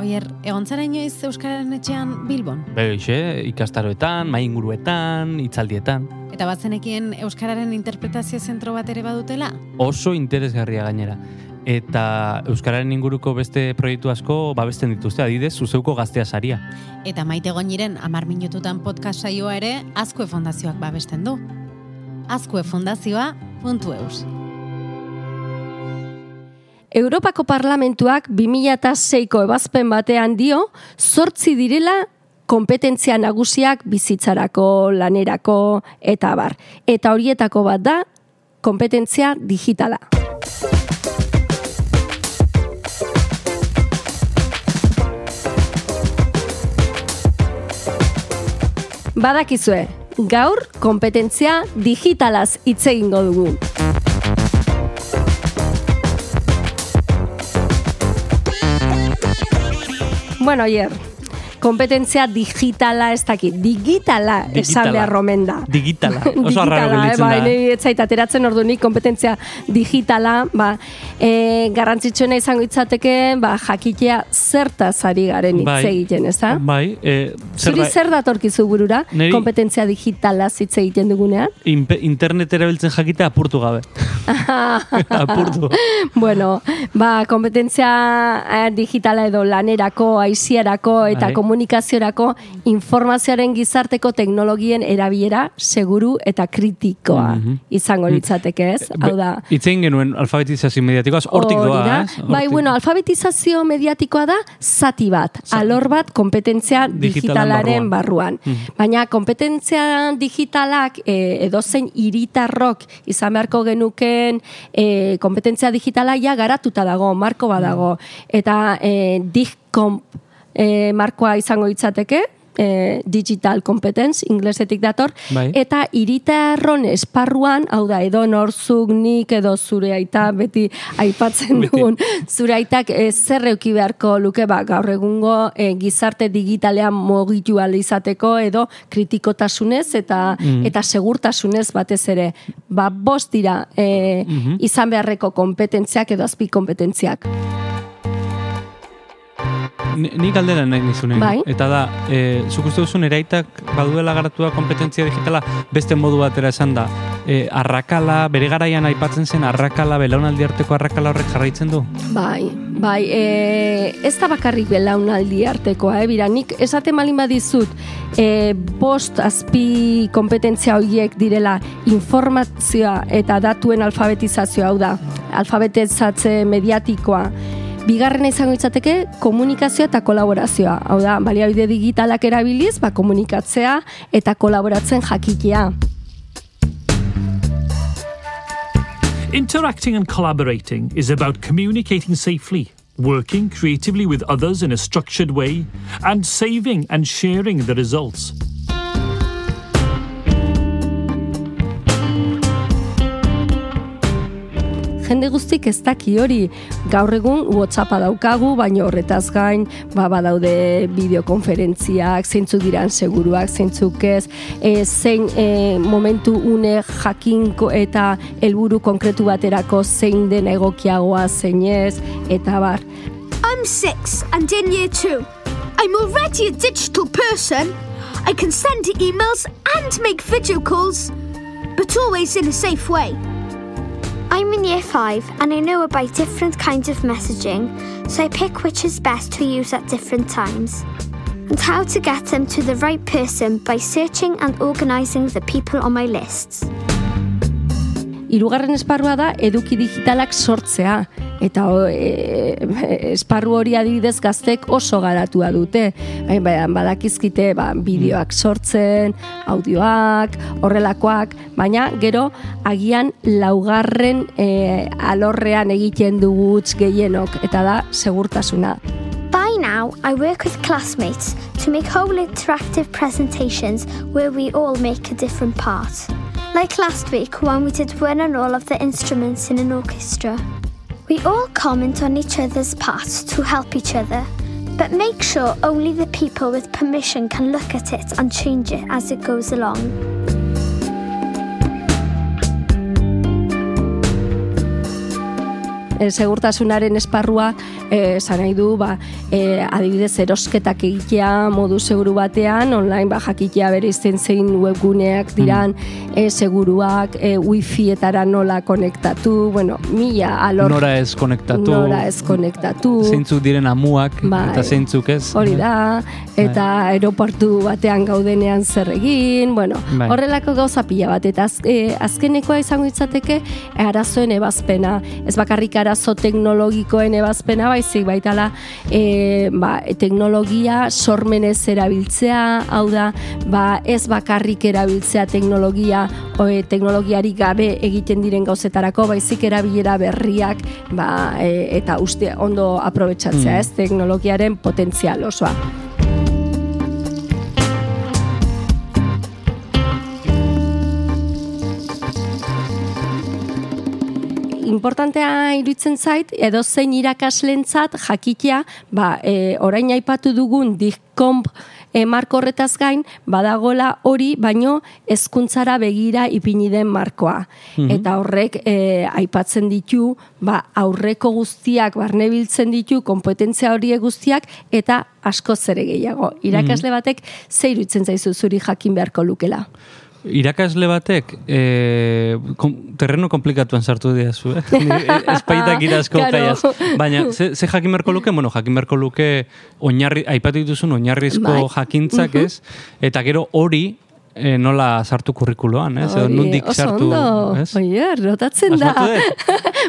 Oier, egon zara inoiz Euskararen etxean Bilbon? Begixe, ikastaroetan, mainguruetan, itzaldietan. Eta bazenekien Euskararen interpretazio zentro bat ere badutela? Oso interesgarria gainera. Eta Euskararen inguruko beste proiektu asko babesten dituzte, adidez, zuzeuko gaztea saria. Eta maite goiniren amar minututan podcast saioa ere Azkue Fondazioak babesten du. azkuefondazioa.eus Europako Parlamentuak 2006ko ebazpen batean dio, zortzi direla kompetentzia nagusiak bizitzarako, lanerako, eta bar. Eta horietako bat da, kompetentzia digitala. Badakizue, gaur kompetentzia digitalaz hitz egingo dugu. Bueno, oier, kompetentzia digitala ez dakit, digitala esan Digitala. behar romen da. Digitala, oso Digitala, arraro eh, bai, da. ez zait ateratzen ordu nik kompetentzia digitala, ba, e, garrantzitsuena izango itzateke, ba, jakitea zertaz ari garen hitz Bai. egiten, ez da? Bai, e, zer Zuri da, zer datorkizu burura, Niri- kompetentzia digitala hitz egiten dugunean? inpe- internet erabiltzen jakite apurtu gabe. apurtu. bueno, ba, kompetentzia eh, digitala edo lanerako, aiziarako eta Bai. Komunikaziorako informazioaren gizarteko teknologien erabilera seguru eta kritikoa Mhm. izango litzateke, ez? Hau da, Itzein genuen alfabetizazio mediatikoaz, hortik doa, ez? Bai, bueno, alfabetizazio mediatikoa da zati bat, alor bat kompetentzia digitalaren barruan. barruan. Baina kompetentzia digitalak e, edozein hiritarrok izan beharko genuken e, kompetentzia digitala ja garatuta dago, marko badago. Eta e, digcomp e, markoa izango litzateke, e, digital competence, inglesetik dator, Bai. eta hiritarron esparruan, hau da, edo norzuk nik edo zure aita beti aipatzen dugun, zure aitak e, zer euki beharko luke, ba, gaur egungo e, gizarte digitalean mogitu izateko edo kritikotasunez eta Mm. eta segurtasunez batez ere. Ba, bost dira e, Mhm. izan beharreko kompetentziak edo azpi kompetentziak. Ni, galdera nahi nizunen. Bai. Eta da, e, zuk uste duzun eraitak baduela garatua kompetentzia digitala beste modu batera esan da. E, arrakala, bere garaian aipatzen zen arrakala, belaunaldi arteko arrakala horrek jarraitzen du? Bai, bai, e, ez da bakarrik belaunaldi artekoa, eh, bira, nik esaten malin badizut, e, bost azpi kompetentzia horiek direla informazioa eta datuen alfabetizazioa, hau da, alfabetizatze mediatikoa, Bigarrena izango itzateke komunikazioa eta kolaborazioa. Hau da, baliabide digitalak erabiliz, ba, komunikatzea eta kolaboratzen. Interacting and collaborating is about communicating safely, working creatively with others in a structured way, and saving and sharing the results. Jende guztik ez daki hori gaur egun WhatsAppa daukagu, baina horretaz gain ba, badaude bideokonferentziak, zeintzuk diran seguruak, zeintzuk ez, e, zein e, momentu une jakinko eta helburu konkretu baterako zein den egokiagoa zein ez, eta bar. I'm six and in year two. I'm already a digital person. I can send emails and make video calls, but always in a safe way. I'm in year five and I know about different kinds of messaging, so I pick which is best to use at different times. And how to get them to the right person by searching and organising the people on my lists. Hirugarren esparrua da eduki digitalak sortzea eta o, e, esparru hori adibidez gaztek oso garatua dute. Bai, bai, badakizkite ba, bideoak sortzen, audioak, horrelakoak, baina gero agian laugarren e, alorrean egiten dugutz gehienok eta da segurtasuna. By now, I work with classmates to make whole interactive presentations where we all make a different part. Like last week when we did one on all of the instruments in an orchestra. We all comment on each other's parts to help each other, but make sure only the people with permission can look at it and change it as it goes along. Segurtasunaren esparrua e, esan nahi du ba, e, adibidez erosketak egitea modu seguru batean online ba, jakitea bere izten zein webguneak diran e, seguruak e, wifietara nola konektatu bueno, mila alor Nora ez konektatu. nora ez konektatu Zeintzuk diren amuak Bai. eta zeintzuk ez. Hori da, eta aeroportu batean gaudenean zer egin, bueno, Bai. horrelako gauza pila bat, eta az, e, azkenekoa izango itzateke arazoen ebazpena, ez bakarrik arazo teknologikoen ebazpena, baizik baitala e, ba, teknologia sormenez erabiltzea, hau da, ba, ez bakarrik erabiltzea teknologia, o, e, teknologiarik gabe egiten diren gauzetarako, baizik erabilera berriak, ba, e, eta uste ondo aprobetsatzea, Mm. ez, teknologiaren potentzial osoa. Importantea iruditzen zait, edo zein irakaslentzat jakitea, ba, e, orain aipatu dugun dikkomp e, marko horretaz gain, badagola hori, baino hezkuntzara begira ipini den markoa. Eta horrek e, aipatzen ditu, ba, aurreko guztiak barnebiltzen ditu, kompetentzia horiek guztiak, eta asko zere gehiago. Irakasle batek ze iruditzen zaizu zuri jakin beharko lukela. Irakasle batek e, kom, terreno komplikatuan sartu diazu, eh? Espaitak irazko Claro. Baina, ze, ze jakin beharko luke? Bueno, jakin beharko luke oinarri, aipatu dituzun oinarrizko Bai. jakintzak, ez? Eta gero hori e, nola sartu kurrikuloan, ez? Edo Hori, nondik oso sartu, ondo. ez? Oie, rotatzen da.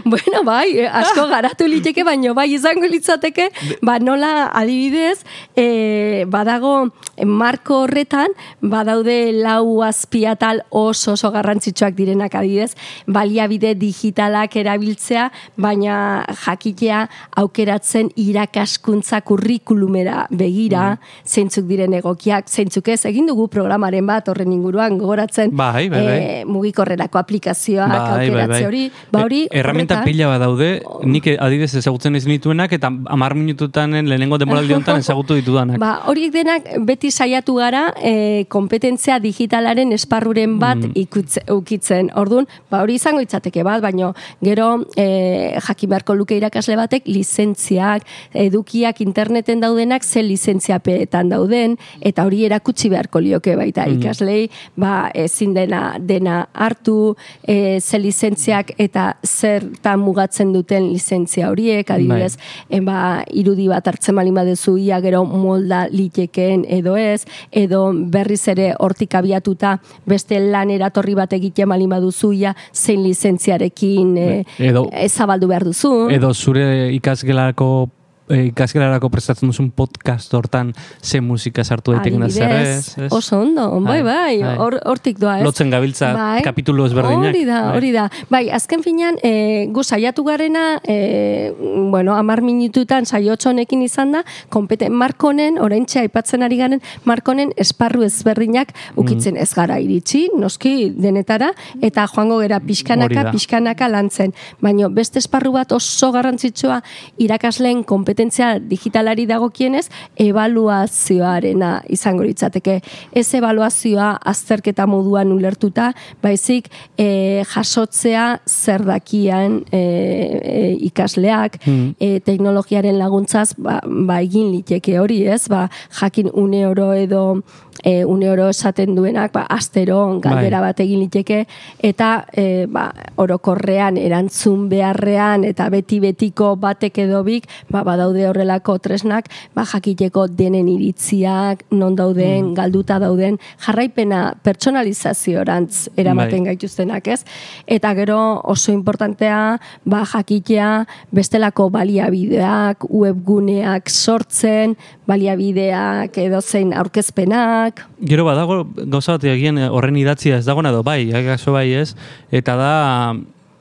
Bueno, bai, asko garatu liteke, baino bai izango litzateke, ba nola adibidez, e, badago eh, marko horretan, badaude lau azpiatal oso oso garrantzitsuak direnak adibidez, baliabide digitalak erabiltzea, baina jakitea aukeratzen irakaskuntza kurrikulumera begira, zeintzuk diren egokiak, zeintzuk ez, egin dugu programaren bat horren inguruan gogoratzen Bai, bai, bai. eh, mugikorrerako aplikazioak Bai, bai, aukeratze bai. hori, ba hori E, horretan- pila bat daude, nik adibidez ezagutzen ez nituenak, eta amar minututanen lehenengo demoraldi honetan ezagutu ditudanak. Ba, horiek denak beti saiatu gara e, kompetentzia digitalaren esparruren bat Mm. ikutze, ukitzen. Orduan, ba, hori izango itzateke bat, baino gero e, jakin beharko luke irakasle batek lizentziak, edukiak interneten daudenak ze lizentziapeetan dauden, eta hori erakutsi beharko lioke baita Mm. Ikaslei, ba, ezin dena dena hartu, e, ze lizentziak eta zertan mugatzen duten lizentzia horiek, adibidez, Bai. e, ba, irudi bat hartzen malin badezu ia gero molda litekeen edo ez, edo berriz ere hortik abiatuta beste lan eratorri bat egiten malin baduzu ia zein lizentziarekin e, Edo- ezabaldu behar duzu. Edo zure ikasgelarako e, ikasgelarako prestatzen duzun podcast hortan ze musika sartu daiteken da zer ez, oso ondo, bai, bai, Bai. hor, hortik doa, ez? Lotzen gabiltza kapitulu ezberdinak. Hori da, Bai. hori da. Bai, azken finean, e, gu saiatu garena, e, bueno, amar minututan saiotxo honekin izan da, kompeten markonen, oraintxe aipatzen ari garen, markonen esparru ezberdinak ukitzen ez gara iritsi, noski denetara, eta joango gera pixkanaka, pixkanaka lantzen. Baina beste esparru bat oso garrantzitsua irakasleen kompetentzia digitalari dagokienez, evaluazioarena izango litzateke. Ez evaluazioa azterketa moduan ulertuta, baizik e, jasotzea zer dakian e, e, ikasleak, e, teknologiaren laguntzaz ba, ba egin liteke hori, ez? Ba, jakin une oro edo e, une oro esaten duenak, ba, astero galdera Bai. bat egin liteke, eta e, ba, orokorrean erantzun beharrean eta beti betiko batek edo bik, ba, badaude horrelako tresnak, ba, jakiteko denen iritziak, non dauden, galduta dauden, jarraipena pertsonalizaziorantz eramaten Bai. gaituztenak, ez? Eta gero oso importantea, ba, jakitea bestelako baliabideak, webguneak sortzen, baliabideak edo zein aurkezpenak, Gero badago gauza bat horren idatzia ez dagoena edo bai, akaso bai ez, eta da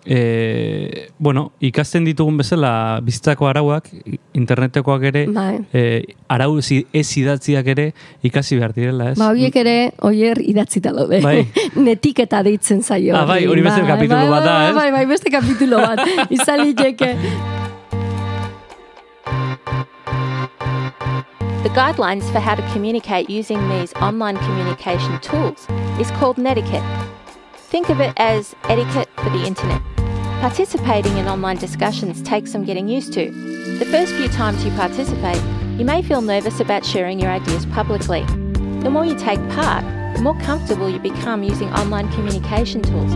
e, bueno, ikasten ditugun bezala bizitzako arauak, internetekoak ere, Bai. e, arau ez idatziak ere ikasi behar direla, ez? Ba, horiek ere, oier idatzita daude. Bai. Netiketa deitzen zaio. Ah, bai, hori beste kapitulu bat da, bai, ez? Bai, bai, beste kapitulo bat. Izan liteke. The guidelines for how to communicate using these online communication tools is called Netiquette. Think of it as etiquette for the internet. Participating in online discussions takes some getting used to. The first few times you participate, you may feel nervous about sharing your ideas publicly. The more you take part, the more comfortable you become using online communication tools.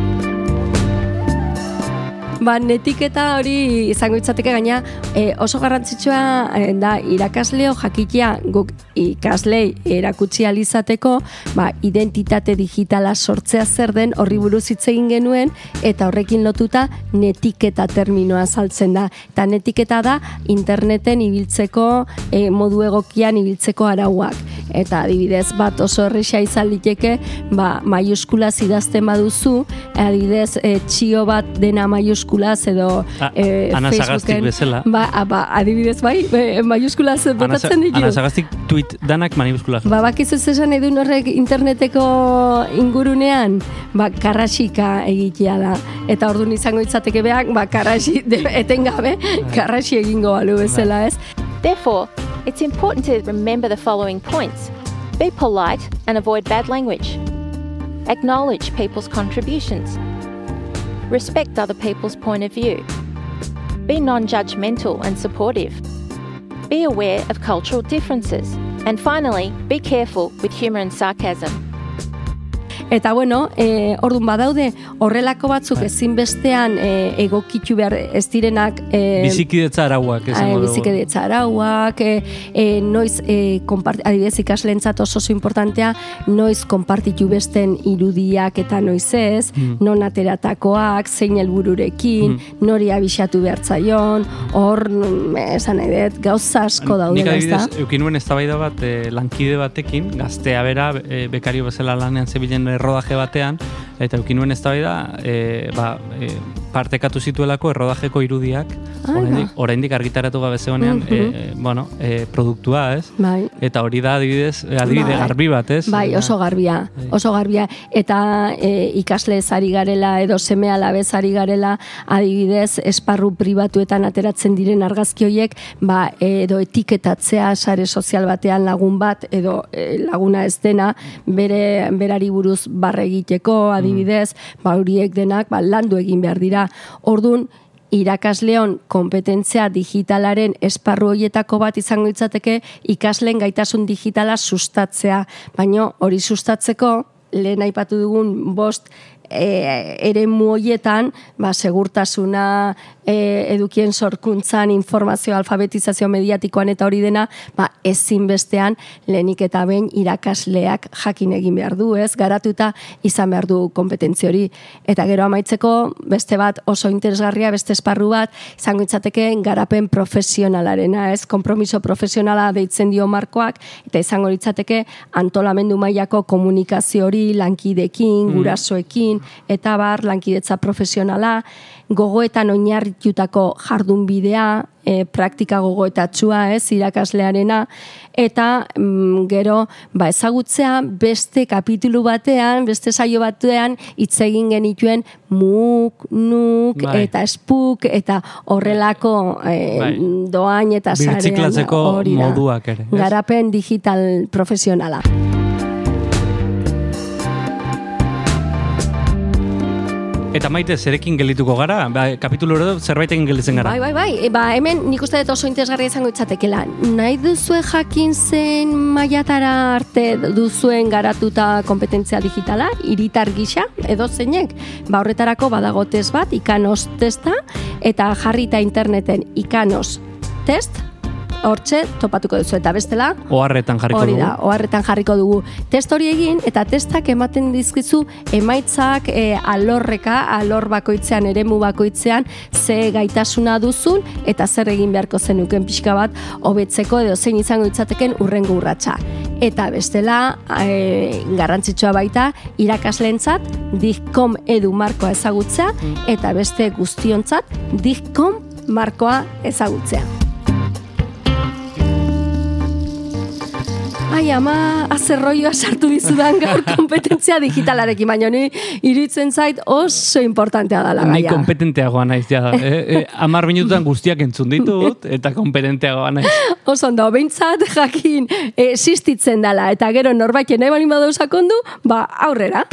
Ba, netiketa hori izango itzateke gaina e, oso garrantzitsua e, da irakasleo jakitea guk ikaslei erakutsi alizateko ba, identitate digitala sortzea zer den horri buruz hitz egin genuen eta horrekin lotuta netiketa terminoa saltzen da. Eta netiketa da interneten ibiltzeko e, modu egokian ibiltzeko arauak. Eta adibidez bat oso erresa izan liteke ba, maiuskulaz idazten baduzu, adibidez e, txio bat dena maiuskulaz edo A- e, Facebooken bezala. ba, a, ba, adibidez bai e, maiuskulaz botatzen ditu Ana Sagastik tweet danak manibuskula. Ba, bakizu zesan edun horrek interneteko ingurunean, ba, karrasika egitea da. Eta orduan izango itzateke beak, ba, karrasi, etengabe, karrasi egingo balu bezala, ez? Therefore, it's important to remember the following points. Be polite and avoid bad language, acknowledge people's contributions, respect other people's point of view, be non judgmental and supportive, be aware of cultural differences, and finally, be careful with humour and sarcasm. Eta bueno, e, orduan badaude horrelako batzuk ezinbestean e, egokitu behar ez direnak e, Bizikidetza arauak esango Eh, dugu. bizikidetza arauak, e, e, noiz, e, konpart, adibidez ikaslentzat oso oso importantea, noiz konpartitu besten irudiak eta noiz ez, Mm. non ateratakoak, zein helbururekin, nori abixatu behartzaion, hor, mm, esan nahi dut, gauza asko Nik daudela, ez da? adibidez, eukin nuen eztabaida bat eh, lankide batekin, gaztea bera, eh, bekario bezala lanean zebilen errodaje batean, eta eukin nuen eztabaida eh, ba, eh, partekatu zituelako errodajeko irudiak, oraindik, oraindik argitaratu gabe zegoenean, Mhm. eh, bueno, eh, produktua, ez? Bai. Eta hori da adibidez, eh, adibide Bai. garbi bat, ez? Bai, oso garbia, Bai. oso garbia. Eta e, ikasle ari garela edo seme alabez garela adibidez esparru pribatuetan ateratzen diren argazki horiek, ba, edo etiketatzea sare sozial batean lagun bat edo e, laguna ez dena bere berari buruz barre egiteko adibidez, ba horiek denak ba, landu egin behar dira. Ordun irakasleon kompetentzia digitalaren esparru hoietako bat izango litzateke ikasleen gaitasun digitala sustatzea, baino hori sustatzeko lehen aipatu dugun bost e, eremu hoietan, ba, segurtasuna, e, edukien sorkuntzan, informazio, alfabetizazio mediatikoan eta hori dena, ba, ezinbestean lehenik eta behin irakasleak jakin egin behar du, ez? Garatuta izan behar du kompetentzi hori. Eta gero amaitzeko, beste bat oso interesgarria, beste esparru bat, izango itzateke garapen profesionalarena, ez? Kompromiso profesionala deitzen dio markoak, eta izango litzateke antolamendu mailako komunikazio hori lankidekin, gurasoekin, eta bar, lankidetza profesionala, gogoetan oinarritutako jardunbidea, e, praktika gogoetatsua, ez, irakaslearena, eta mm, gero, ba, ezagutzea beste kapitulu batean, beste saio batean, hitz egin genituen muk, nuk, Bai. eta espuk, eta horrelako e, Bai. doain eta sarean hori da. moduak ere, ez? Garapen digital profesionala. Eta maite, zerekin gelituko gara? Ba, kapitulu hori zerbait egin gelitzen gara. Bai, bai, bai. E, ba, hemen nik uste dut oso interesgarria izango itzatekela. Nahi duzue jakin zen maiatara arte duzuen garatuta kompetentzia digitala, iritar gisa, edo zeinek. Ba, horretarako badago test bat, ikanos testa, eta jarrita interneten ikanos test, hortxe topatuko duzu eta bestela Oharretan jarriko Hori dugu. da, oharretan jarriko dugu. Test hori egin eta testak ematen dizkizu emaitzak e, alorreka, alor bakoitzean, eremu bakoitzean ze gaitasuna duzun eta zer egin beharko zenuken pixka bat hobetzeko edo zein izango itzateken urrengo urratsa. Eta bestela, e, garrantzitsua baita, irakaslentzat dikkom edu markoa ezagutzea eta beste guztiontzat dikkom markoa ezagutzea. Ai, ama, azerroioa sartu dizudan gaur kompetentzia digitalarekin, baina ni iruditzen zait oso importantea dela Ni gaia. kompetenteagoa naiz, ja. E, e, amar minututan guztiak entzun ditut, eta kompetenteagoa naiz. Oso ondo, behintzat jakin existitzen dela, eta gero norbaiten nahi balin badau sakondu, ba, aurrera.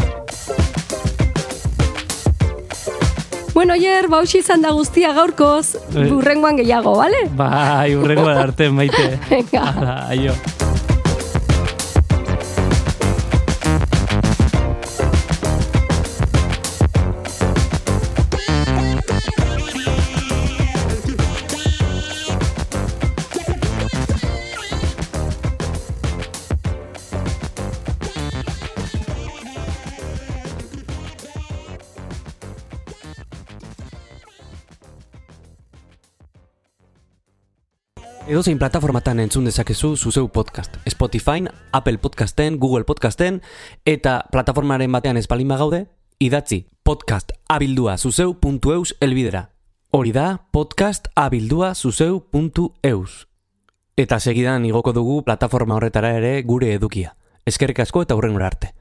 Bueno, Oier, bausi izan da guztia gaurkoz, Eh. burrengoan gehiago, bale? Bai, urrengo arte, maite. Venga. Hala, aio. Edozein plataformatan entzun dezakezu zuzeu podcast. Spotify, Apple Podcasten, Google Podcasten, eta plataformaren batean espalin bagaude, idatzi podcast abildua zuzeu.eus elbidera. Hori da podcast abildua zuzeu.eus. Eta segidan igoko dugu plataforma horretara ere gure edukia. Eskerrik asko eta hurrengora arte.